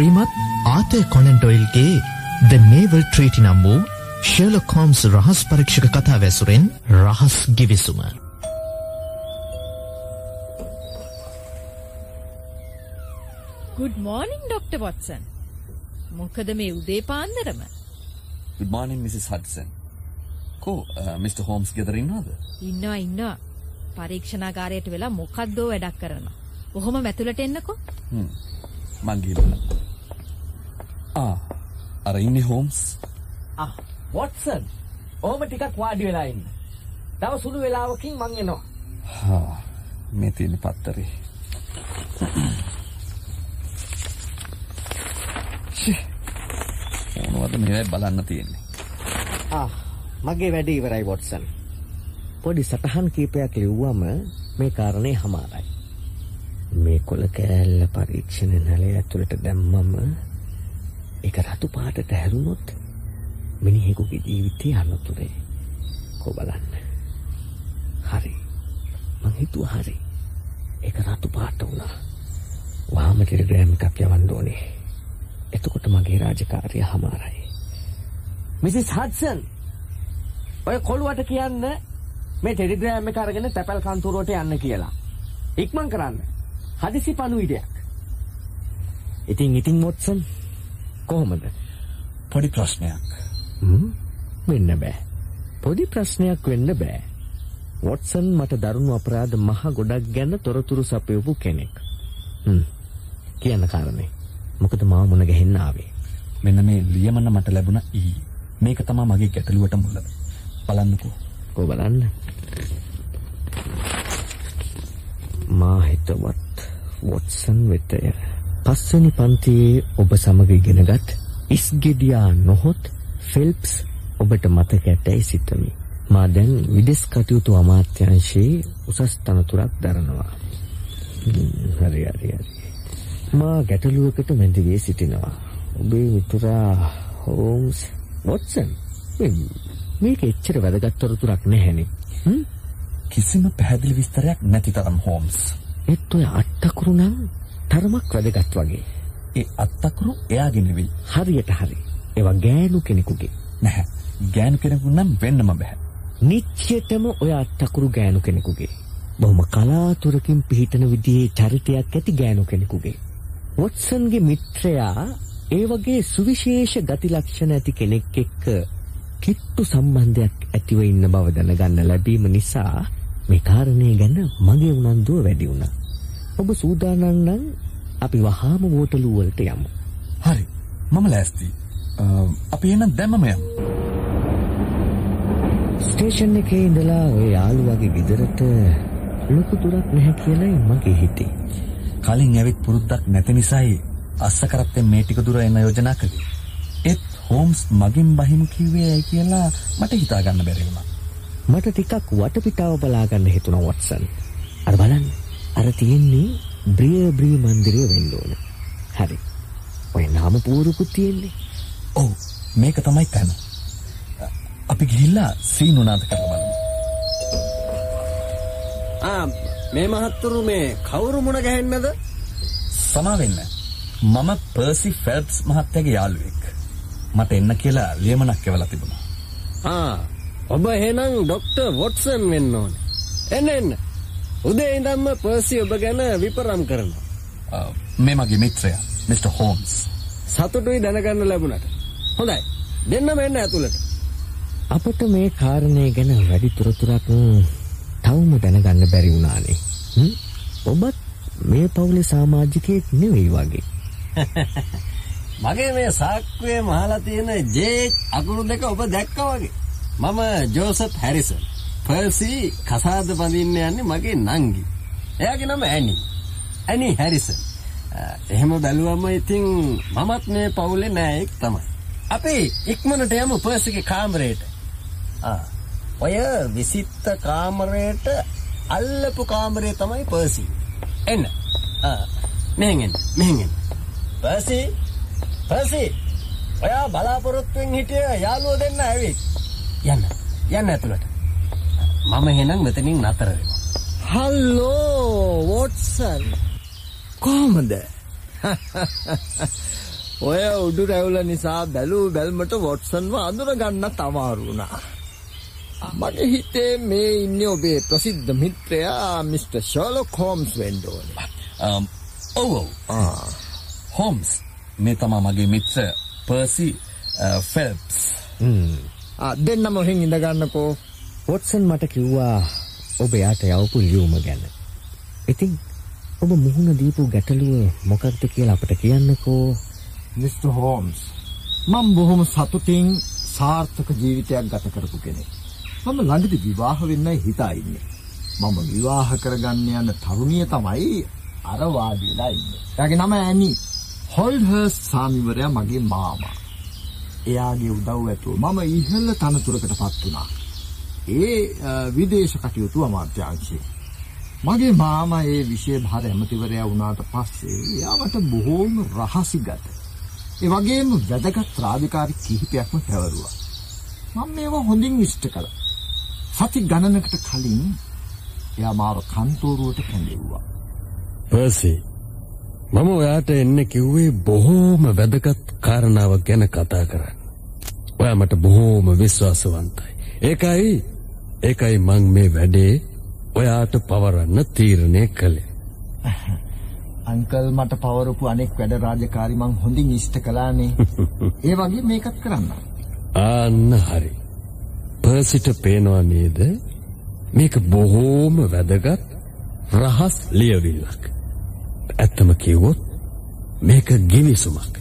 ශ්‍රීමත් ආතය කොනෙන්ටොයිල්ගේ ද නේවල් ට්‍රීටි නම් වූ Sherlock Holmes රහස් පරීක්ෂක කතා වැසුරෙන් රහස් ගිවිසුම. ගුඩ් මෝනිින් ඩොක්ට වොටසන් මොකද මේ උදේ පාන්දරම Good morning, Mrs. Hudson. කෝ මිට. හෝම්ස් ගෙදරින්නවාද? ඉන්නවා ඉන්නවා පරීක්ෂණාගාරයට වෙලා මොකක්දෝ වැඩක් කරනවා. බොහොම මැතුලට එන්නකෝ. මං ගිහින්. ආ අර ඉන්නේ හෝම්ස්. ආ වොට්සන් ඕම ටිකක් වාඩි වෙලා ඉන්න. තව සුළු වෙලාවකින් මං එනවා. හා මේ තියෙන පත්තරේ. මොනවද මේ බලන්න තියෙන්නේ? ආ මගේ වැඩේ ඉවරයි වොට්සන්. පොඩි සටහන් කීපයක් ලිව්වම මේ කාරණේ හමාරයි. මේ කොළ කෑල්ල පරීක්ෂණ නලය ඇතුළට දැම්මම ඒක රතු පාටට හැරුණොත් මිනිහෙකුගේ ජීවිතය අනතුරේ. කො බලන්න. හරි. මං හිතුවා හරි. ඒක රතු පාට වුණා. වහාම ටෙලිග්‍රෑම් එකක් යවන්න ඕනේ. එතකොට මගේ රාජකාරිය හමාරයි. මිසිස් හඩ්සන් ඔය කොළුවට කියන්න මේ ටෙලිග්‍රෑම් එක අරගෙන තැපැල් කන්තරුවට යන්න කියලා. ඉක්මන් කරන්න. හදිසි පණුවිඩයක්. ඉතින් ඉතින් වොට්සන් කොහොමද? පොඩි ප්‍රශ්නයක්. වෙන්න බෑ. පොඩි ප්‍රශ්නයක් වෙන්න බෑ. වොට්සන් මට දරුණු අපරාධ මහ ගොඩක් ගැන තොරතුරු සපයපු කෙනෙක්. කියන්න කාරණේ. මොකද මාව මුණ ගැහෙන්න ආවේ. මෙන්න මේ ලියමන මට ලැබුණ ඊ. මේක තමයි මගේ ගැටලුවට මුල. බලන්නකෝ. කො බලන්න. මා හිතවත් වොට්සන් වෙතය. පස්වනි පන්තියේ ඔබ සමග ඉගෙනගත් ඉස්ගෙඩියා නොහොත් ෆෙල්ප්ස් ඔබට මතක ඇතැයි සිතමි. මා දැන් විදෙස් කටයුතු අමාත්‍යංශයේ උසස් තනතුරක් දරනවා. හරි හරි හරි. මා ගැටලුවකට මැදිවේ සිටිනවා. ඔබේ මිතුරා හෝම්ස් වොට්සන් මේක එච්චර වැදගත් තොරතුරක් නැහැනේ. කිසිම පැහැදිලි විස්තරයක් නැති තරම් හෝම්ස්. ඒත් ඔය අට්ටකුරු නම් තරමක් වැදගත් වගේ. ඒ අත්තකුරු එයාගේ නෙවෙයි. හරියට හරි. ඒවා ගෑනු කෙනෙකුගේ. නැහැ. ගෑනු කෙනෙකු නම් වෙන්නම බෑ. නිච්චයටම ඔය අත්තකුරු ගෑනු කෙනෙකුගේ. බොහොම කලාතුරකින් පිහිටන විදිහේ චරිතයක් ඇති ගෑනු කෙනෙකුගේ. වොට්සන්ගේ මිත්‍රයා ඒ වගේ සුවිශේෂ ගති ලක්ෂණ ඇති කෙනෙක් එක්ක කිට්ටු සම්බන්ධයක් ඇතිව ඉන්න බව දැනගන්න ලැබීම නිසා මේ කාරණේ ගැන මගේ උනන්දුව වැඩි වුණා. ඔබ සූදානම් නම් අපි වහාම වෝටලු වලට යමු. හරි. මම ලෑස්ති. අපි එන දැම්මම යමු. ස්ටේෂන් එකේ ඉඳලා ඔය යාළුවාගේ ගෙදරට ලොකු දුරක් නැහැ කියලායි මගේ හිතේ. කලින් ඇවිත් පුරුද්දක් නැති නිසායි අස්ස කරත්තෙන් මේ ටික දුර එන්න යෝජනා කළේ. ඒත් හෝම්ස් මගින් බහිමු කිව්වේ ඇයි කියලා මට හිතා ගන්න බැරි වුණා. මට ටිකක් වටපිටාව බලා ගන්න හිතුණා වොට්සන්. අර බලන්න. අර තියෙන්නේ බ්‍රිය බ්‍රී මන්දිරය වෙන්න ඕන. හරි. ඔය නාම පුවරුකුත් තියෙන්නේ. ඔව් මේක තමයි තැන. අපි ගිහිල්ලා සීනුනාද කරලා බලමු. ආ මේ මහත්තුරු මේ කවුරු මුණ ගැහෙන්නද? සමා වෙන්න. මම පර්සි ෆෙල්ප්ස් මහත්තයාගේ යාළුවෙක්. මට එන්න කියලා ලියමනක් එවලා තිබුණා. ආ ඔබ එහෙනම් ડોක්ටර් වොට්සන් වෙන්න ඕනේ. එන්න එන්න. උදේ ඉඳන්ම පර්සි ඔබ ගැන විපරම් කරනවා. මේ මගේ මිත්‍රයා මිස්ටර් හෝම්ස්. සතුටුයි දැනගන්න ලැබුණට. හොඳයි. දෙන්නම එන්න ඇතුළට. අපට මේ කාරණය ගැන වැඩි තොරතුරක් තවම දැනගන්න බැරි වුණානේ. ඔබත් මේ පවුලේ සමාජිකයෙක් නෙවෙයි වගේ. මගේ මේ සාක්කුවේ මහලා තියෙන ජේ අකුරු දෙක ඔබ දැක්කා වගේ. මම ජෝසප් හැරිසන්. පර්සි කසාද බඳින්න යන්නේ මගේ නංගි. එයාගේ නම ඇනි. ඇනි හැරිසන්. එහෙම බැලුවම ඉතින් මමත් මේ පවුලේ නෑයෙක් තමයි. අපි ඉක්මනට යමු පර්සිගේ කාමරයට. ආ ඔය විසිත්ත කාමරයට අල්ලපු කාමරේ තමයි පර්සි. එන්න. ආ මෙහෙන් එන්න. මෙහෙන් එන්න. පර්සි පර්සි ඔයා බලාපොරොත්තුෙන් හිටිය යාළුවෝ දෙන්න ඇවිත්. යන්න. යන්න ඇතුළට. මම එහෙනම් මෙතනින් නතර වෙනවා. හල්ලෝ වොට්සන් කොහොමද? ඔය උඩු රැවුල නිසා බැලූ බැල්මට වොට්සන්ව අඳුරගන්නත් අමාරු වුණා. මගේ හිතේ මේ ඉන්නේ ඔබේ ප්‍රසිද්ධ මිත්‍රයා මිස්ටර් ෂර්ලොක් හෝම්ස් වෙන්න ඕනේ. Um, ඔව් ඔව්. හෝම්ස් මේ තමා මගේ මිත්‍ර පර්සි ෆෙල්ප්ස්. හ්ම්. ආ දෙන්නම ඔහෙන් ඉඳ ගන්නකෝ. වොට්සන් මට කිව්වා ඔබ යාට යවපු ලියුම ගැන. ඉතින් ඔබ මුහුණ දීපු ගැටලුව මොකක්ද කියලා අපට කියන්නකෝ. මිස්ටර් හෝම්ස් මම බොහොම සතුටින් සාර්ථක ජීවිතයක් ගත කරපු කෙනෙක්. මම ළඟදී විවාහ වෙන්නයි හිතා ඉන්නේ. මම විවාහ කරගන්න යන තරුණිය තමයි අර වාඩි වෙලා ඉන්නේ. එයාගේ නම ඇනි. හොල්ඩර්ස් සාමිවරයා මගේ මාමා. එයාගේ උදව් ඇතුව මම ඉහළ තනතුරකටපත් වුණා. ඒ අ, විදේශ කටයුතු අමාත්‍යාංශයේ. මගේ මාමා ඒ විෂය භාර ඇමතිවරයා වුණාට පස්සේ එයාට බොහෝම රහසිගත. ඒ වගේම වැදගත් රාජකාරි කිහිපයක්ම පැවරුවා. මම මේවා හොඳින් ඉෂ්ට කළා. සති ගණනකට කලින් එයා මාව කන්තෝරුවට කැඳෙව්වා. පර්සි මම ඔයාට එන්න කිව්වේ බොහෝම වැදගත් කාරණාවක් ගැන කතා කරන්න. ඔයා මට බොහෝම විශ්වාසවන්තයි. ඒකයි ඒකයි මං මේ වැඩේ ඔයාට පවරන්න තීරණය කළේ. අංකල් මට පවරපු අනෙක් වැඩ රාජකාරි මං හොඳින් ඉෂ්ට කළානේ. ඒ වගේ මේකත් කරන්න. ආන්න හරි. පර්සිට පේනවා නේද? මේක බොහෝම වැදගත් රහස් ලියවිල්ලක්. ඇත්තම කිව්වොත් මේක ගිවිසුමක්.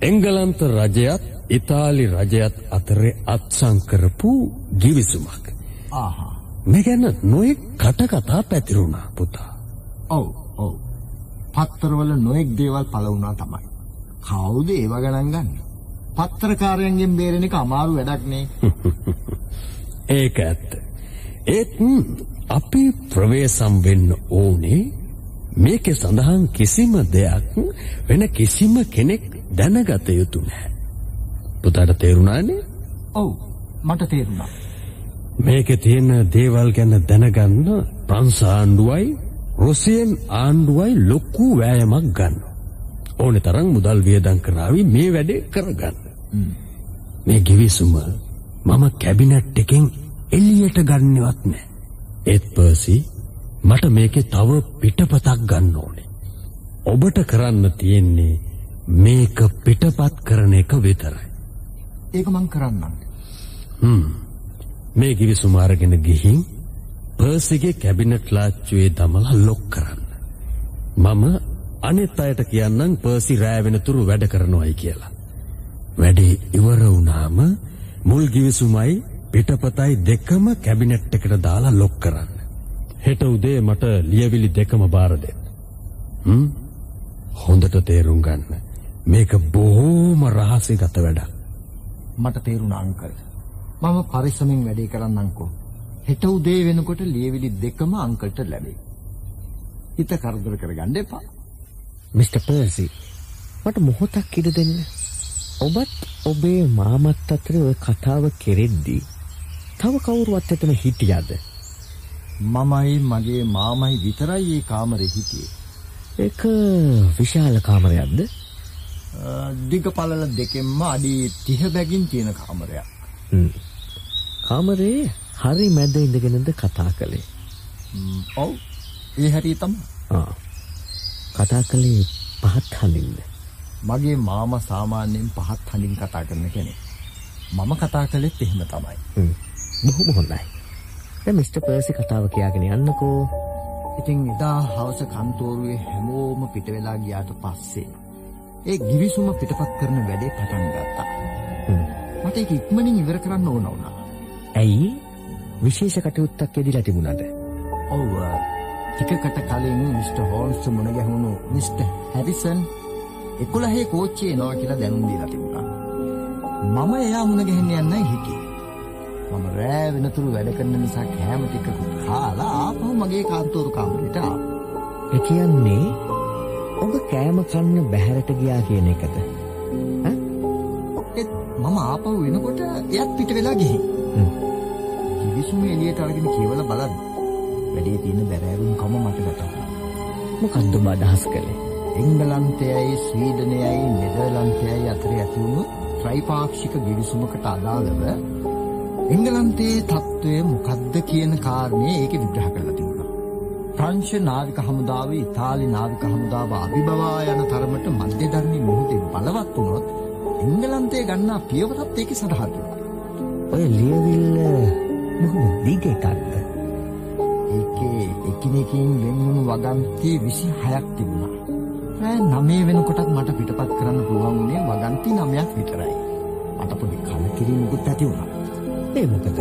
එංගලන්ත රජයත් ඉතාලි රජයත් අතරේ අත්සන් කරපු ගිවිසුමක්. ආහා. මේ ගැන නොයෙක් කටකතා පැතිරුණා පුතා. ඔව් ඔව්. පත්තරවල නොඑක් දේවල් පළ වුණා තමයි. කවුද ඒව ගණන් ගන්න? පත්තරකාරයන්ගෙන් බේරෙන එක අමාරු වැඩක් නේ. ඒක ඇත්ත. ඒත් අපි ප්‍රවේසම් වෙන්න ඕනේ මේකේ සඳහන් කිසිම දෙයක් වෙන කිසිම කෙනෙක් දැනගත යුතු නැහැ. පුතාට තේරුණානේ? ඔව් මට තේරුණා. මේකේ තියෙන දේවල් ගැන දැනගන්න ප්‍රංශ ආණ්ඩුවයි රුසියන් ආණ්ඩුවයි ලොකු වෑයමක් ගන්න. ඕනේ තරම් මුදල් වියදම් කරાવી මේ වැඩේ කරගන්න. මේ ගිවිසුම මම කැබිනට් එකෙන් එළියට ගන්නවත් නෑ. ඒත් පර්සි මට මේකේ තව පිටපතක් ගන්න ඕනේ. ඔබට කරන්න තියෙන්නේ මේක පිටපත් කරන එක විතරයි. ඒක මං කරන්නම්. හ්ම්. මේ ගිවිසුම අරගෙන ගිහින් පර්සිගේ කැබිනට් ලාච්චුවේ දමලා ලොක් කරන්න. මම අනිත් අයට කියන්නම් පර්සි රෑ වෙනතුරු වැඩ කරනවායි කියලා. වැඩේ ඉවර වුණාම මුල් ගිවිසුමයි පිටපතයි දෙකම කැබිනට් එකට දාලා ලොක් කරන්න. හෙට උදේ මට ලියවිලි දෙකම බාර දෙන්න. හ්ම්? හොඳට තේරුම් ගන්න. මේක බොහෝම රහසිගත වැඩක්. මට තේරුණා අංකල්. මම පරිස්සමෙන් වැඩේ කරන්නම්කෝ. හෙට උදේ වෙනකොට ලියවිලි දෙකම අංකල්ට ලැබෙයි. හිත කරදර කරගන්න එපා. මිස්ටර් පර්සි මට මොහොතක් ඉඩ දෙන්න. ඔබත් ඔබේ මාමත් අතර ඔය කතාව කෙරෙද්දී තව කවුරුවත් එතන හිටියද? මමයි මගේ මාමයි විතරයි ඒ කාමරේ හිටියේ. ඒක විශාල කාමරයක්ද? දිග පළල දෙකෙන්ම අඩි 30 බැගින් තියෙන කාමරයක්. කාමරේ හරි මැද ඉඳගෙනද කතා කළේ. ඔව්. ඒ හැටි තමයි. ආ. කතා කළේ පහත් හලින්ද? මගේ මාමා සාමාන්‍යයෙන් පහත් හඬින් කතා කරන කෙනෙක්. මම කතා කළෙත් එහෙම තමයි. හ්ම්. බොහොම හොඳයි. දැන් මිස්ටර් පර්සි කතාව කියාගෙන යන්නකෝ. ඉතින් එදා හවස කන්තෝරුවේ හැමෝම පිට වෙලා ගියාට පස්සේ ඒ ගිවිසුම පිටපත් කරන වැඩේ පටන් ගත්තා. මට ඒක ඉක්මනින් ඉවර කරන්න ඕන වුණා. ඇයි? විශේෂ කටයුත්තක් යෙදිලා තිබුණාද? ඔව් ටිකකට කලින් මිස්ටර් හෝල්ස් මුණ ගැහුණු මිස්ටර් හැරිසන් 11 කෝච්චිය එනවා කියලා දැනුම් දීලා තිබුණා. මම එයා මුණ ගැහෙන්න යන්නයි හිටියේ. මම රෑ වෙනතුරු වැඩ කරන නිසා කෑම ටිකකුත් කාලා ආපහු මගේ කාන්තෝරු කාමරේට ආවා. ඒ කියන්නේ ඔබ කෑම කන්න බැහැරට ගියා කියන එකද? මම ආපහු වෙනකොට එයත් පිට වෙලා ගිහින්. කිවිසුම එළියට අරගෙන කියවලා බලන්න. වැඩේ තියෙන බැරෑරුම් කම මට ගත්තා. මොකක්ද ඔබ අදහස් කළේ? එංගලන්තයයි ස්වීඩනයයි නෙදර්ලන්තයයි අතර ඇති වුණු ත්‍රිපාක්ෂික ගිවිසුමකට අදාළව එංගලන්තයේ තත්ත්වය මොකක්ද කියන කාරණේ ඒකේ විග්‍රහ කරලා තිබුණා. ප්‍රංශ නාවික හමුදාව ඉතාලි නාවික හමුදාව අභිබවා යන තරමට මධ්‍යධර්මී මුහුදේ බලවත් වුණොත් එංගලන්තයේ ගන්නා පියවරත් ඒකේ සඳහන්. ඔය ලියවිල්ල බොහොම දිග එකක්ද? ඒකේ එකිනෙකින් වෙන්වුණු වගන්ති 26ක් තිබුණා. රෑ 9 වෙනකොටත් මට පිටපත් කරන්න පුළුවන් වුණේ වගන්ති 9ක් විතරයි. මට පොඩි කලකිරීමකුත් ඇති වුණා. ඒ මොකද?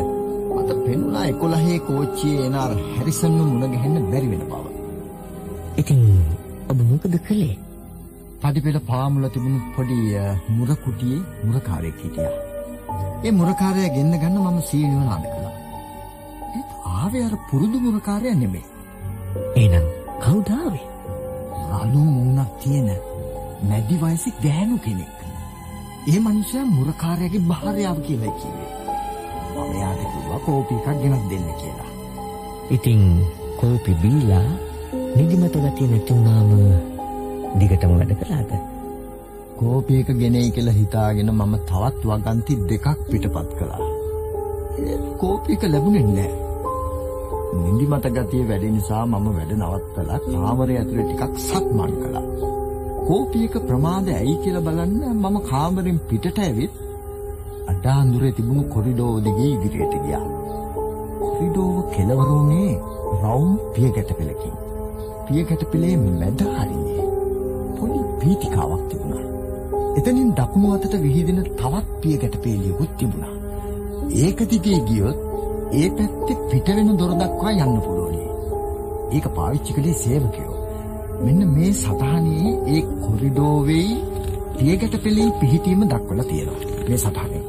මට පෙනුණා 11 කෝච්චියේ එන අර හැරිසන්ව මුණ ගැහෙන්න බැරි වෙන බව. ඉතින් ඔබ මොකද කළේ? පඩිපෙළ පාමුල තිබුණු පොඩි මුර කුටියේ මුරකාරයෙක් හිටියා. ඒ මුරකාරයා ගෙන්න ගන්න මම සීනිව නාද කළා. ඒත් ආවේ අර පුරුදු මුරකාරයා නෙමෙයි. එහෙනම් කවුද ආවේ? රළු මූණක් තියෙන මැදි වයසේ ගෑනු කෙනෙක්. ඒ මනුස්සයා මුරකාරයාගේ භාර්යාව කියලා කිව්වේ. මම යාට කිව්වා කෝපි එකක් ගෙනත් දෙන්න කියලා. ඉතින් කෝපි බීලා නිදිමත ගතිය නැති වුණාම දිගටම වැඩ කළාද? කෝපි එක ගෙනෙයි කියලා හිතාගෙන මම තවත් වගන්ති දෙකක් පිටපත් කළා. ඒ කෝපි එක ලැබුණේ නැහැ. නිදිමත ගතිය වැඩි නිසා මම වැඩ නවත්තලා කාමරය ඇතුලේ ටිකක් සක්මන් කළා. කෝපි එක ප්‍රමාද ඇයි කියලා බලන්න මම කාමරෙන් පිටට ඇවිත් අඩාඳුරේ තිබුණු කොරිඩෝ දිගේ ඉදිරියට ගියා. කොරිඩෝව කෙළවර වුණේ රවුම් පියගැට පෙළකින්. පියගැට පෙළේ මැද හරියේ පොඩි පීතිකාවක් තිබුණා. එතනින් දකුණු අතට විහිදෙන තවත් පියගැට පෙළියකුත් තිබුණා. ඒක දිගේ ගියොත් ඒ පැත්තේ පිට වෙන දොර දක්වා යන්න පුළුවනි. ඒක පාවිච්චි කළේ සේවකයෝ. මෙන්න මේ සටහනේ ඒ කොරිඩෝවේ පියගැට පෙළේ පිහිටීම දක්වලා තියෙනවා. මේ සටහනේ.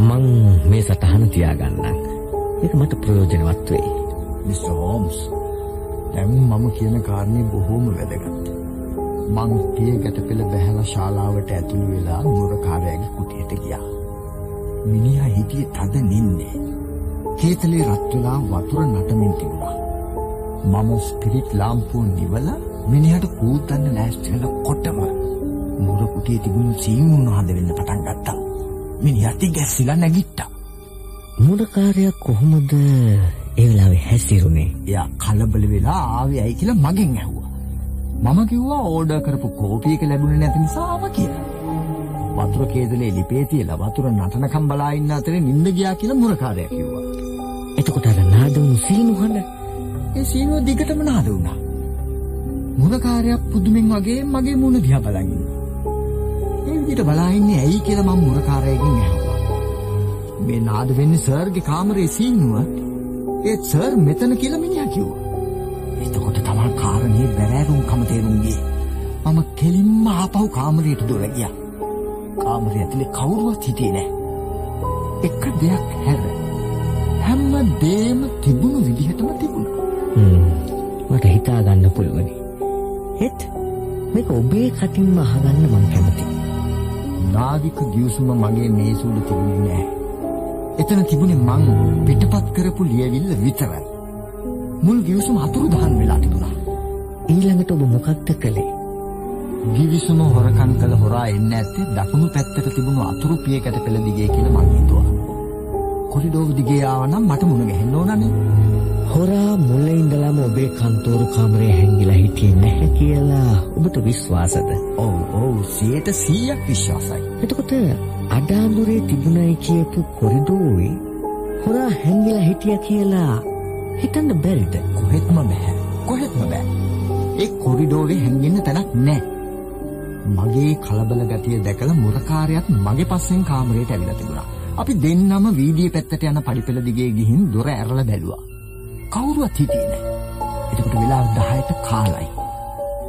මං මේ සටහන තියාගන්නම්. ඒක මට ප්‍රයෝජනවත් වෙයි. මිස්ටර් හෝම්ස් දැන් මම කියන කාරණේ බොහොම වැදගත්. මං පියගැට පෙළ බැහැලා ශාලාවට ඇතුළු වෙලා මුරකාරයාගේ කුටියට ගියා. මිනිහා හිටියේ තද නින්නේ. කේතලේ රත් වෙලා වතුර නටමින් තිබුණා. මම ස්පිරිට් ලාම්පුව නිවලා මිනිහට කූතන්න ලෑස්ති වෙනකොටම මුර කුටියේ තිබුණු සීමුන් හද වෙන්න පටන් ගත්තා. මිනිහා තිගැස්සිලා නැගිට්ටා. මුරකාරයා කොහොමද ඒ වෙලාවේ හැසිරුනේ? එයා කලබල වෙලා ආවේ ඇයි කියලා මගෙන් ඇහුවා. මම කිව්වා ඕඩර් කරපු කෝපි එක ලැබුණේ නැති නිසා ආවා කියලා. වතුර කේදලේ ලිපේ තියලා වතුර නටනකම් බලා ඉන්න අතරේ නිින්ද ගියා කියලා මුරකාරයා කිව්වා. එතකොට අර නාදුණු සීනුහන ඒ සීනුව දිගටම නාද වුණා. මුරකාරයා පුදුමෙන් වගේ මගේ මුණ දිහා බලන් ඉන්නවා. ඒ විදිහට බලා ඉන්නේ ඇයි කියලා මම මුරකාරයාගෙන් ඇහුවා. මේ නාද වෙන්නේ සර්ගේ කාමරේ සීනුව. ඒත් සර් මෙතන කියලා මිනිහා කිව්වා. තමයි කාරණේ බැරෑරුම්කම තේරුම් ගියේ. මම කෙලින්ම ආපහු කාමරයට දොර ගියා. කාමරය ඇතුලේ කවුරුවත් හිටියේ නැහැ. එක දෙයක් හැර හැම දෙයක්ම තිබුණු විදිහටම තිබුණා. මට හිතා ගන්න පුළුවනි. හෙත් මේක ඔබේ කටින්ම අහගන්න මම කැමතියි. නාවික ගිවිසුම මගේ මේසුවල තිබුණේ නැහැ. එතන තිබුණේ මං පිටපත් කරපු ලියවිල්ල විතරයි. මුල් ගිවිසුම අතුරුදහන් වෙලා තිබුණා. ඊළඟට ඔබ මොකක්ද කළේ? ගිවිසුම හොරකම් කළ හොරා එන්න ඇත්තේ දකුණු පැත්තට තිබුණු අතුරු පියකට පෙළ දිගේ කියලා මං හිතුවා. කොරිඩෝව දිගේ ආවනම් මට මුණ ගැහෙන්න ඕනනේ. හොරා මුල ඉඳලම ඔබේ කන්තෝරු කාමරේ හැංගිලා හිටියේ නැහැ කියලා ඔබට විශ්වාසද? ඔව් ඔව් 100%ක් විශ්වාසයි. එතකොට අඩාඳුරේ තිබුණයි කියපු කොරිඩෝවේ හොරා හැංගිලා හිටියා කියලා හිතන්න බැරිද? කොහෙත්ම බෑ. කොහෙත්ම බෑ. ඒ කොරිඩෝවේ හැංගෙන්න තැනක් නැහැ. මගේ කලබල ගතිය දැකලා මුරකාරයාත් මගේ පස්සෙන් කාමරයට ඇවිල්ලා තිබුණා. අපි දෙන්නම වීදියේ පැත්තට යන පඩිපෙළ දිගේ ගිහින් දොර ඇරලා බැලුවා. කවුරුවත් හිටියේ නැහැ. එතකොට වෙලාව 10ට කාලයි.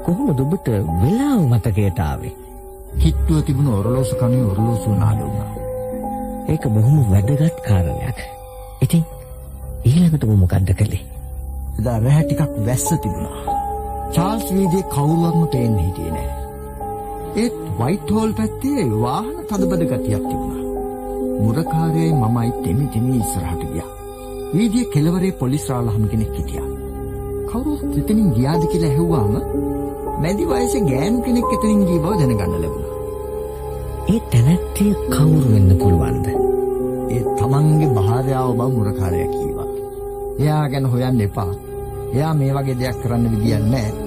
කොහොමද ඔබට වෙලාව මතකයට ආවේ? කිට්ටුව තිබුණ ඔරලෝසු කණේ ඔරලෝසු නාද වුණා. ඒක බොහොම වැදගත් කාරණයක්. ඉතින් ඊළඟට ඔබ මොකද්ද කළේ? එදා රැහැ ටිකක් වැස්ස තිබුණා. චාල්ස් වීදියේ කවුරුවත්ම පේන්න හිටියේ නැහැ. ඒත් වයිට් හෝල් පැත්තේ වාහන තදබද ගතියක් තිබුණා. මුරකාරයයි මමයි තෙමි තෙමි ඉස්සරහට ගියා. වීදියේ කෙළවරේ පොලිස් රාලහම් කෙනෙක් හිටියා. කවුරුත් එතනින් ගියාද කියලා ඇහුවාම මැදි වයසේ ගෑනු කෙනෙක් එතනින් ගිය බව දැනගන්න ලැබුණා. ඒ තැනැත්තිය කවුරු වෙන්න පුළුවන්ද? ඒ තමන්ගේ භාර්යාව බව මුරකාරයා කීවා. එයා ගැන හොයන්න එපා. එයා මේ වගේ දෙයක් කරන්න විදියක් නැහැ.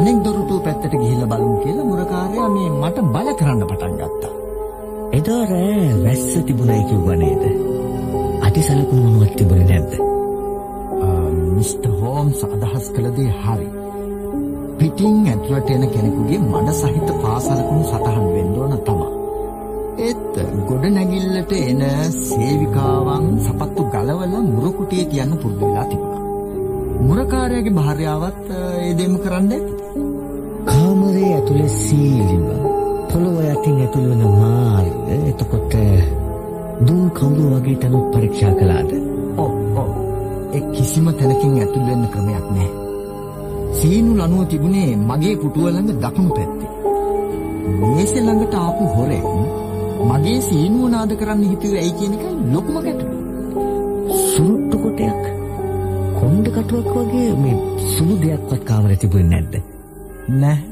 අනෙක් දොරටුව පැත්තට ගිහිල්ලා බලමු කියලා මුරකාරයා මේ මට බල කරන්න පටන් ගත්තා. එදා රෑ වැස්ස තිබුණයි කිව්වා නේද? අතිසලකුණු මොනවත් තිබුණේ නැද්ද? මිස්ටර් හෝම්ස් අදහස් කළ දේ හරි. පිටින් ඇතුළට එන කෙනෙකුගේ මඩ සහිත පාසලකුණු සටහන් වෙන්න ඕන තමයි. ඒත් ගොඩ නැගිල්ලට එන සේවිකාවන් සපත්තු ගලවලා මුරකුටියේ තියන්න පුරුදු වෙලා තිබුණා. මුරකාරයාගේ භාර්යාවත් ඒ දෙම කරන්න ඇති. කාමරේ ඇතුලේ සීලිව පොළොව යටින් ඇතුල් වෙන මාර්ග එතකොට දුම් කවුරු වගේ තැනුත් පරීක්ෂා කළාද? ඔව් ඔව්. ඒ කිසිම තැනකින් ඇතුල් වෙන්න ක්‍රමයක් නැහැ. සීනු ලනුව තිබුණේ මගේ පුටුව ළඟ දකුණු පැත්තේ. මේසෙ ළඟට ආපු හොරෙක් මගේ සීනුව නාද කරන්න හිතුවේ ඇයි කියන එකයි ලොකුම ගැටලුව. සුරුට්ටු කොටයක් කොණ්ඩ කටුවක් වගේ මේ සුළු දෙයක්වත් කාමරේ තිබුණේ නැද්ද? නෑ.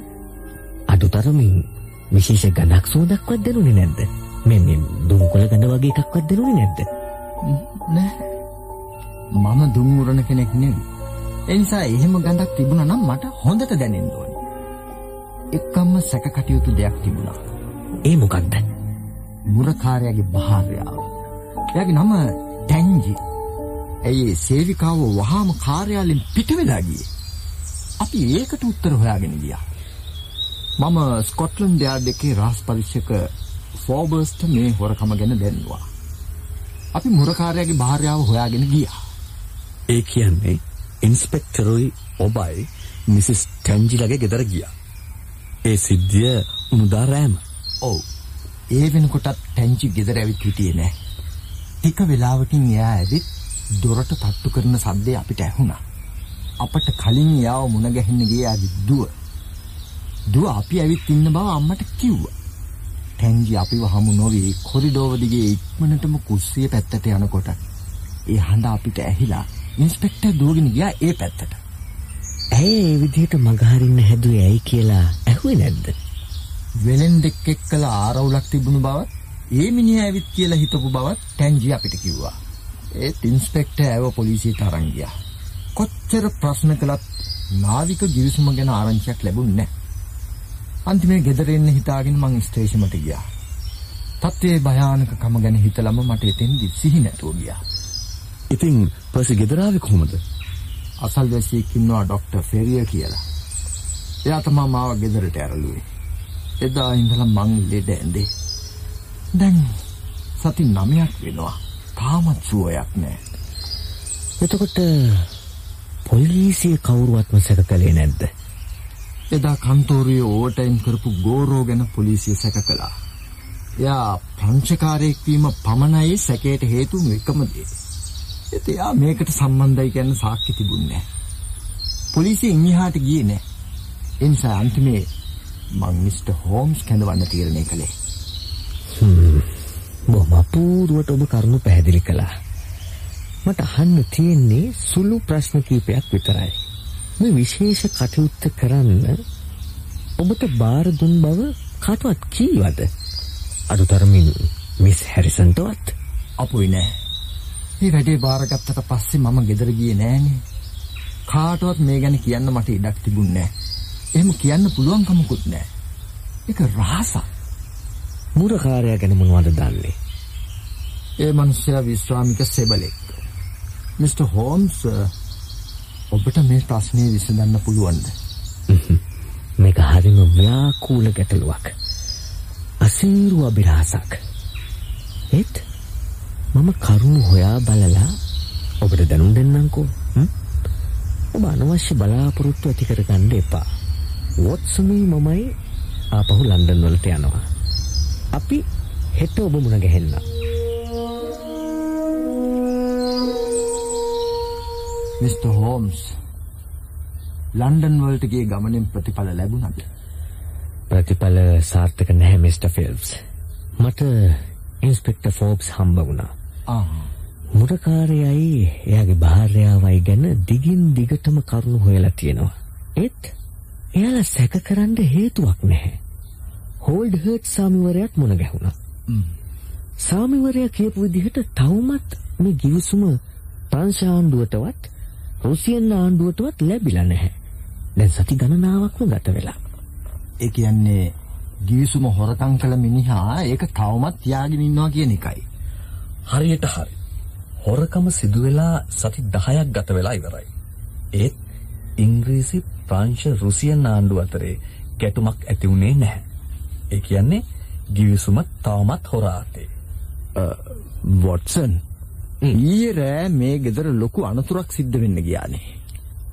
අඩුතරමින් විශේෂ ගඳක් සුවඳක්වත් දැනුනේ නැද්ද? මේ දුම්කොළ ගඳ වගේ එකක්වත් දැනුනේ නැද්ද? මම දුම් උරන කෙනෙක් නෙවෙයි. ඒ නිසා එහෙම ගඳක් තිබුණා නම් මට හොඳට දැනෙන්න ඕනේ. එක්කම සැක කටයුතු දෙයක් තිබුණා. ඒ මොකක්ද? මුරකාරයාගේ භාර්යාව. එයාගේ නම ටැන්ජි. ඇයි සේවිකාව වහාම කාර්යාලයෙන් පිට වෙලා ගියේ? අපි ඒකට උත්තර හොයාගෙන ගියා. මම ස්කොට්ලන්ඩ් යාඩ් එකේ රහස් පරීක්ෂක ෆෝබර්ස්ට මේ හොරකම ගැන දැන්නුවා. අපි මුරකාරයාගේ භාර්යාව හොයාගෙන ගියා. ඒ කියන්නේ ඉන්ස්පෙක්ටරුයි ඔබයි මිසිස් ටැන්ජිලගේ ගෙදර ගියා. ඒ සිද්ධිය මුදා රෑම. ඔව්. ඒ වෙනකොටත් ටැන්ජි ගෙදර ඇවිත් හිටියේ නෑ. ටික වෙලාවකින් එයා ඇවිත් දොරට තට්ටු කරන සද්දේ අපිට ඇහුණා. අපට කලින් එයාව මුණ ගැහෙන්න ගියේ ආදි දුව. දුව අපි ඇවිත් ඉන්න බව අම්මට කිව්වා. ටැන්ජි අපිව හමු නොවි කොරිඩෝව දිගේ ඉක්මනටම කුස්සිය පැත්තට යනකොට ඒ හඬ අපිට ඇහිලා ඉන්ස්පෙක්ටර් දුවගෙන ගියා ඒ පැත්තට. ඇයි ඒ විදිහට මගහරින්න හැදුවේ ඇයි කියලා ඇහුවේ නැද්ද? වෙලෙන් දෙක් එක්කලා ආරවුලක් තිබුණු බවත් ඒ මිනිහා ඇවිත් කියලා හිතපු බවත් ටැන්ජි අපිට කිව්වා. ඒත් ඉන්ස්පෙක්ටර් ඇව පොලිසියට අරන් ගියා. කොච්චර ප්‍රශ්න කළත් නාවික ගිවිසුම ගැන ආරංචියක් ලැබුණේ නැහැ. අන්තිමේ ගෙදර එන්න හිතාගෙන මං ස්ටේෂමට ගියා. තත්ත්වයේ භයානකකම ගැන හිතලම මට එතෙන්දි සිහි නැතුව ගියා. ඉතින් පර්සි ගෙදර ආවේ කොහොමද? අසල්වැසියෙක් ඉන්නවා ડોක්ටර් ෆෙරිය කියලා. එයා තමයි මාව ගෙදරට ඇරළුවේ. එදා ඉඳලා මං ලෙඩ ඇඳේ. දැන් සති 9ක් වෙනවා. තාමත් සුවයක් නැහැ. එතකොට පොලිසිය කවුරුවත්ම සැක කළේ නැද්ද? එදා කන්තෝරුවේ ඕවර්ටයිම් කරපු ගෝරෝ ගැන පොලිසිය සැක කළා. එයා ප්‍රංශකාරයෙක් වීම පමණයි සැකයට හේතුම එකම දේ. ඒත් එයා මේකට සම්බන්ධයි කියන සාක්ෂි තිබුණේ නැහැ. පොලිසිය ඉන්හිහාට ගියේ නැහැ. ඒ නිසා අන්තිමේ මං මිස්ටර් හෝම්ස් කැඳවන්න තීරණය කළේ. බොහොම අපූර්වට ඔබ කරුණු පැහැදිලි කළා. මට අහන්න තියෙන්නේ සුළු ප්‍රශ්න කිහිපයක් විතරයි. මේ විශේෂ කටයුත්ත කරන්න ඔබට බාර දුන් බව කාටවත් කීවද? අඩුතරමින් මිස් හැරිසන්ටවත් අපුයි නෑ. මේ වැඩේ බාරගත්තට පස්සේ මම ගෙදර ගියේ නෑනේ. කාටවත් මේ ගැන කියන්න මට ඉඩක් තිබුණේ නෑ. එහෙම කියන්න පුළුවන්කමකුත් නෑ. ඒක රහසක්. මුරකාරයා ගැන මොනවද දන්නේ? ඒ මිනිස්සයා විශ්‍රාමික සෙබලෙක්. මිස්ටර් හෝම්ස් ඔබට මේ ප්‍රශ්නේ විසඳන්න පුළුවන්ද? මේක හරිම ව්‍යාකූල ගැටලුවක්. අසීරු අභිරහසක්. ඒත් මම කරුණු හොයා බලලා ඔබට දැනුම් දෙන්නම්කෝ. ඔබ අනවශ්‍ය බලාපොරොත්තු ඇති කරගන්න එපා. වොට්සනුයි මමයි ආපහු ලන්ඩන් වලට යනවා. අපි හෙට ඔබ මුණ ගැහෙන්න. මිස්ටර් හෝම්ස් ලන්ඩන් වලට ගිය ගමනෙන් ප්‍රතිඵල ලැබුණද? ප්‍රතිඵල සාර්ථක නැහැ මිස්ටර් ෆිල්ප්ස්. මට ඉන්ස්පෙක්ටර් ෆෝබ්ස් හම්බ වුණා. ආ මුරකාරයයි එයාගේ භාර්යාවයි ගැන දිගින් දිගටම කරුණු හොයලා තියෙනවා. ඒත් එයාලා සැක කරන්න හේතුවක් නැහැ. හෝල්ඩ් හර්ට් සාමිවරයාත් මුණ ගැහුණා. සාමිවරයා කියපු විදිහට තවමත් මේ ගිවිසුම ප්‍රංශ ආණ්ඩුවටවත් රුසියන් ආණ්ඩුවටවත් ලැබිලා නැහැ. දැන් සති ගණනාවක්ම ගත වෙලා. ඒ කියන්නේ ගිවිසුම හොරකම් කළ මිනිහා ඒක තවමත් තියාගෙන ඉන්නවා කියන එකයි. හරියට හරි. හොරකම සිදු වෙලා සති 10ක් ගත වෙලා ඉවරයි. ඒත් ඉංග්‍රීසි ප්‍රංශ රුසියන් ආණ්ඩුව අතරේ ගැටුමක් ඇති වුණේ නැහැ. ඒ කියන්නේ ගිවිසුම තවමත් හොරාතේ. වොට්සන් ඊයේ රෑ මේ ගෙදර ලොකු අනතුරක් සිද්ධ වෙන්න ගියානේ.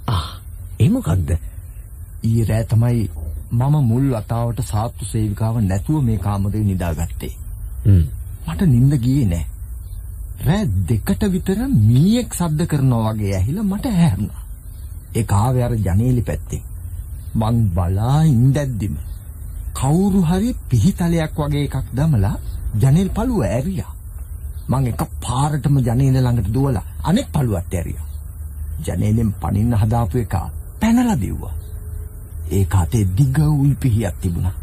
ආ ඒ මොකක්ද? ඊයේ රෑ තමයි මම මුල් වතාවට සාත්තු සේවිකාව නැතුව මේ කාමරේ නිදාගත්තේ. මට නිින්ද ගියේ නෑ. රෑ දෙකට විතර මීයක් ශබ්ද කරනවා වගේ ඇහිලා මට ඇහැරුණා. ඒක ආවේ අර ජනේලෙ පැත්තෙන්. මං බලා ඉඳද්දිම කවුරු හරි පිහිතලයක් වගේ එකක් දමලා ජනේල් පළුව ඇරියා. මං එක පාරටම ජනේල ළඟට දුවලා අනෙක් පළුවට ඇරියා. ජනේලෙන් පනින්න හදාපු එක පැනලා දිව්වා. ඒක අතේ දිග උල් පිහියක් තිබුණා.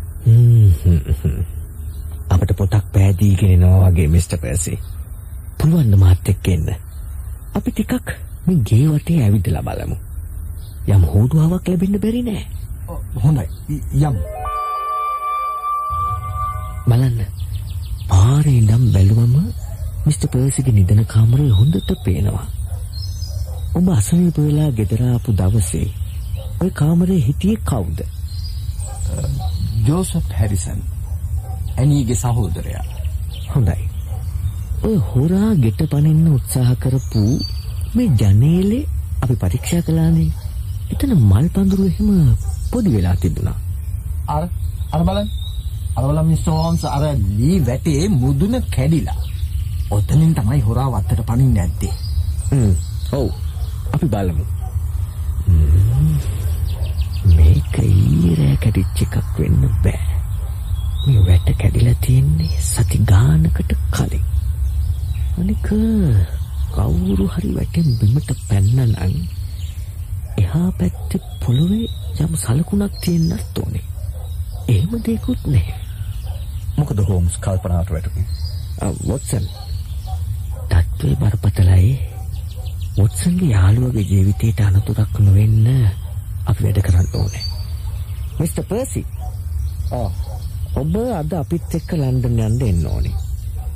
අපට පොතක් පෑදීගෙන එනවා වගේ මිස්ටර් පර්සි. පුළුවන් ද මාත් එක්ක එන්න. අපි ටිකක් මේ ගේ වටේ ඇවිදලා බලමු. යම් හෝඩුවාවක් ලැබෙන්න බැරි නෑ. හොඳයි යමු. බලන්න. පාරේ ඉඳන් බැලුවම මිස්ටර් පර්සිගේ නිදන කාමරය හොඳට පේනවා. ඔබ අසනීප වෙලා ගෙදර ආපු දවසේ ওই කාමරේ හිටියේ කවුද? Joseph Harrison. ඇනීගේ සහෝදරයා. හොඳයි. ඔය හොරා ගෙට පනින්න උත්සාහ කරපු මේ ජනේලේ අපි පරීක්ෂා කළානේ. එතන මල් පඳුරු එහෙම පොඩි වෙලා තිබුණා. අර අර බලන්න. අර බලන්න මිස්ටර් හෝම්ස් අර ලී වැටේ මුදුන කැඩිලා. ඔතනින් තමයි හොරා වත්තට පනින්නේ නැත්තේ. හ්ම්. ඔව්. අපි බලමු. හ්ම්. මේක ඊරෑ කැඩිච්ච එකක් වෙන්න බෑ. මේ වැට කැඩිලා තියෙන්නේ සති ගානකට කලින්. අනික කවුරු හරි වැටෙන් බිමට පැන්නනම් එහා පැත්තේ පොළොවේ යම් සලකුණක් තියෙන්නත් ඕනේ. එහෙම දෙයක්වත් නැහැ. මොකද හෝම්ස් කල්පනාවට වැටුනේ? වොටසන් තත්ත්වය බරපතලයි වොටසන්ගේ යාළුවගේ ජීවිතයට අනතුරක් නොවෙන්න අපි වැඩ කරන්න ඕනේ මිස්ටර් පර්සි ඔබ අද අපිත් එක්ක ලන්ඩන් යන්න එන්න ඕනේ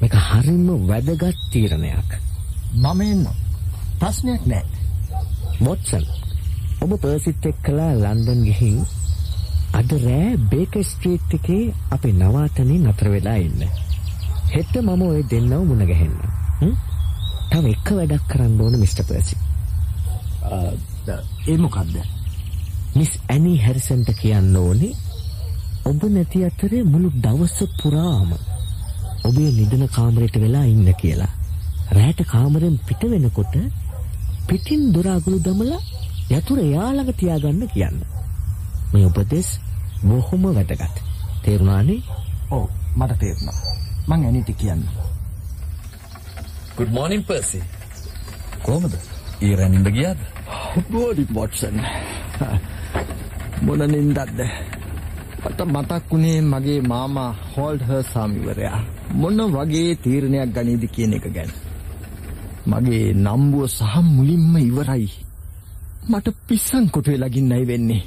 මේක හරිම වැදගත් තීරණයක් මම එන්න. ප්‍රශ්නයක් නැහැ. වොටසන් ඔබ පර්සිත් එක්කලා ලන්ඩන් ගිහින් අද රෑ බේකර් ස්ට්‍රීට් එකේ අපේ නවාතනින් නතර වෙලා ඉන්න. හෙට මම ඔය දෙන්නව මුණ ගැහෙන්න. හ්ම්? තව එක වැඩක් කරන්න ඕන මිස්ටර් පර්සි. ඒ මොකද්ද? මිස් ඇනි හැරිසන්ට කියන්න ඕනේ ඔබ නැති අතරේ මුළු දවස පුරාම ඔබේ නිදන කාමරයට වෙලා ඉන්න කියලා. රෑට කාමරෙන් පිට වෙනකොට පිටින් දොර අගුළු දමලා යතුරු එයා ළඟ තියාගන්න කියන්න. මේ උපදෙස් බොහොම වැදගත්. තේරුණානේ? ඔව් මට තේරුණා. මං ඇනිට කියන්න. Good morning Percy. කොහමද? ඊරන් නින්ද ගියාද? බෝඩි වොට්සන්. මොන නින්දක්ද? මට මතක් වුණේ මගේ මාමා හෝල්ඩ් හර් සාමිවරයා. මොන වගේ තීරණයක් ගනීද කියන එක ගැන. මගේ නම්බුව සහ මුලින්ම ඉවරයි. මට පිස්සන් කොට වෙලා ගින්නයි වෙන්නේ.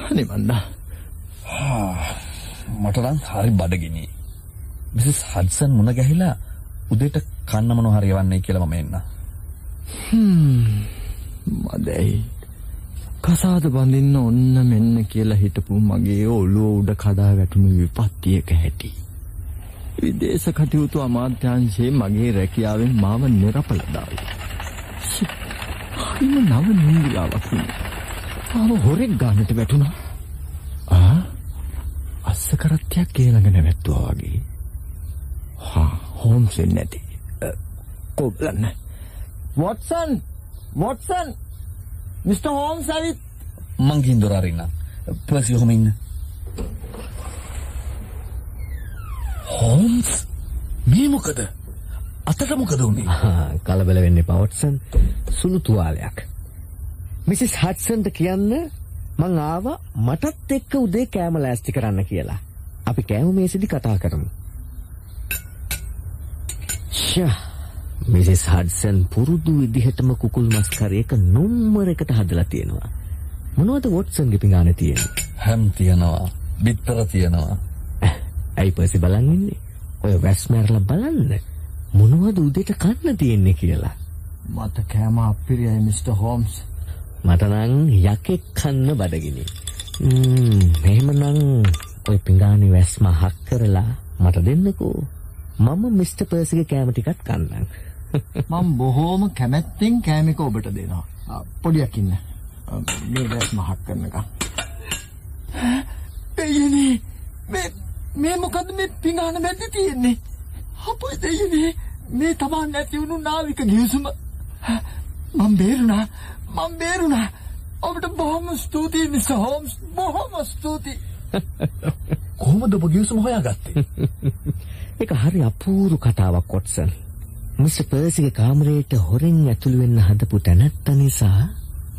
අනේ මන්දා. මට නම් හරි බඩගිනි. මිසස් හඩ්සන් මුණ ගැහිලා උදේට කන්න මොනව හරි යවන්නේ කියලා මම එන්න. මදයි. කසාද බඳින්න ඔන්න මෙන්න කියලා හිටපු මගේ ඔළුව උඩ කඩා වැටුණු විපත්තියක හැටි. විදේශ කටයුතු අමාත්‍යාංශයේ මගේ රැකියාවෙන් මාව නිරපල දාලා. ෂි, හරිම නව නින්දියාවක් වුණා. මාව හොරෙක් ගන්නට වැටුණා. ආ අස්ස කරත්තයක් ඒ ළඟ නැවැත්තුවා වගේ. හා හෝම්ස් වෙන්නේ නැති. කොබලන්න. වොට්සන් වොට්සන් මිස්ටර් හෝම්ස් ඇවිත් මං ගිහින් දොර අරින්නම්. පර්සි ඔහම ඉන්න. හෝම්ස් මේ මොකද? අතට මොකද? ආ, කලබල වෙන්න එපා වොට්සන්. සුළු තුවාලයක්. මිසිස් හඩ්සන්ට කියන්න මං ආවා මටත් එක්ක උදේ කෑම ලෑස්ති කරන්න කියලා. අපි කෑම මේසෙදි කතා කරමු. ෂා මිසස් හඩ්සන් පුරුදු විදිහටම කුකුල් මස් කරේක නොම්බර එකට හදලා තියෙනවා. මොනවද වොට්සන්ගේ පිඟානේ තියෙන්නේ? හැම් තියනවා. බිත්තර තියනවා. ඇයි පර්සි බලන් ඉන්නේ? ඔය වැස් මැරලා බලන්න. මොනවද උදේට කන්න තියෙන්නේ කියලා. මට කෑම අපිරියයි මිස්ටර් හෝම්ස්. මට නම් යකෙක් කන්න බඩගිනි. ම්ම් එහෙමනම් ඔය පිඟානේ වැස්ම හක් කරලා මට දෙන්නකෝ. මම මිස්ටර් පර්සිගේ කෑම ටිකක් කන්නම්. මම බොහෝම කැමැත්තෙන් කෑමක ඔබට දෙනවා. ආ, පොඩියක් ඉන්න. මේ වැස් මහක් කරනකම්. දෙයනේ මේ මේ මොකද මේ පිඟාන මැද්දේ තියෙන්නේ? අපේ දෙයනේ මේ තමන් නැති වුණු නාවික ගිවිසුම මම බේරුණා මම බේරුණා ඔබට බොහොම ස්තුතියි මිස්ටර් හෝම්ස් බොහොම ස්තුතියි කොහොමද ඔබ ගිවිසුම හොයාගත්තේ? ඒක හරි අපූරු කතාවක් වොට්සන්. මිස්ටර් පර්සිගේ කාමරයට හොරෙන් ඇතුළු වෙන්න හදපු තැනත්ත නිසා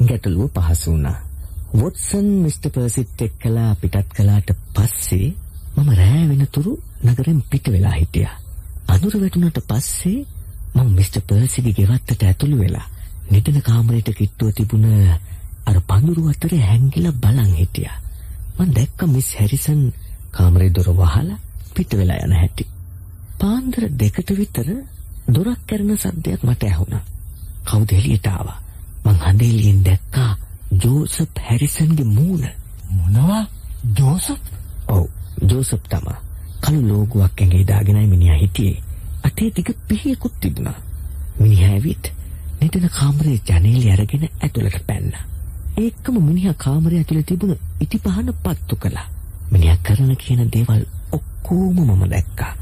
ගැටලුව පහසු වුණා. වොට්සන් මිස්ටර් පර්සිත් එක්කලා පිටත් කළාට පස්සේ මම රෑ වෙනතුරු නගරෙන් පිට වෙලා හිටියා. අඳුර වැටුණට පස්සේ මම මිස්ටර් පර්සිගේ ගෙවත්තට ඇතුළු වෙලා නිදන කාමරයට කිට්ටුව තිබුණ අර පඳුරු අතරේ හැංගිලා බලන් හිටියා. මම දැක්ක මිස් හැරිසන් කාමරේ දොර වහලා පිට වෙලා යන හැටි. පාන්දර දෙකට විතර දොරක් කැරෙන සද්දයක් මට ඇහුණා. කවුද එළියට ආවා? මං හඳේලියෙන් දැක්කා ජෝසප් හැරිසන්ගේ මූණ. මොනවා ජෝසප් ඔව් ජෝසප් තමා. කළු ලෝගුවක් ඇඟේ දාගෙනයි මිනිහා හිටියේ. අතේ දිග පිහියකුත් තිබුණා. මිනිහා ඇවිත් නිදන කාමරේ ජනේලය අරගෙන ඇතුළට පැන්නා. ඒකම මිනිහා කාමරය ඇතුළේ තිබුණ ඉටිපහන පත්තු කළා. මිනිහා කරන කියන දේවල් ඔක්කොම මම දැක්කා.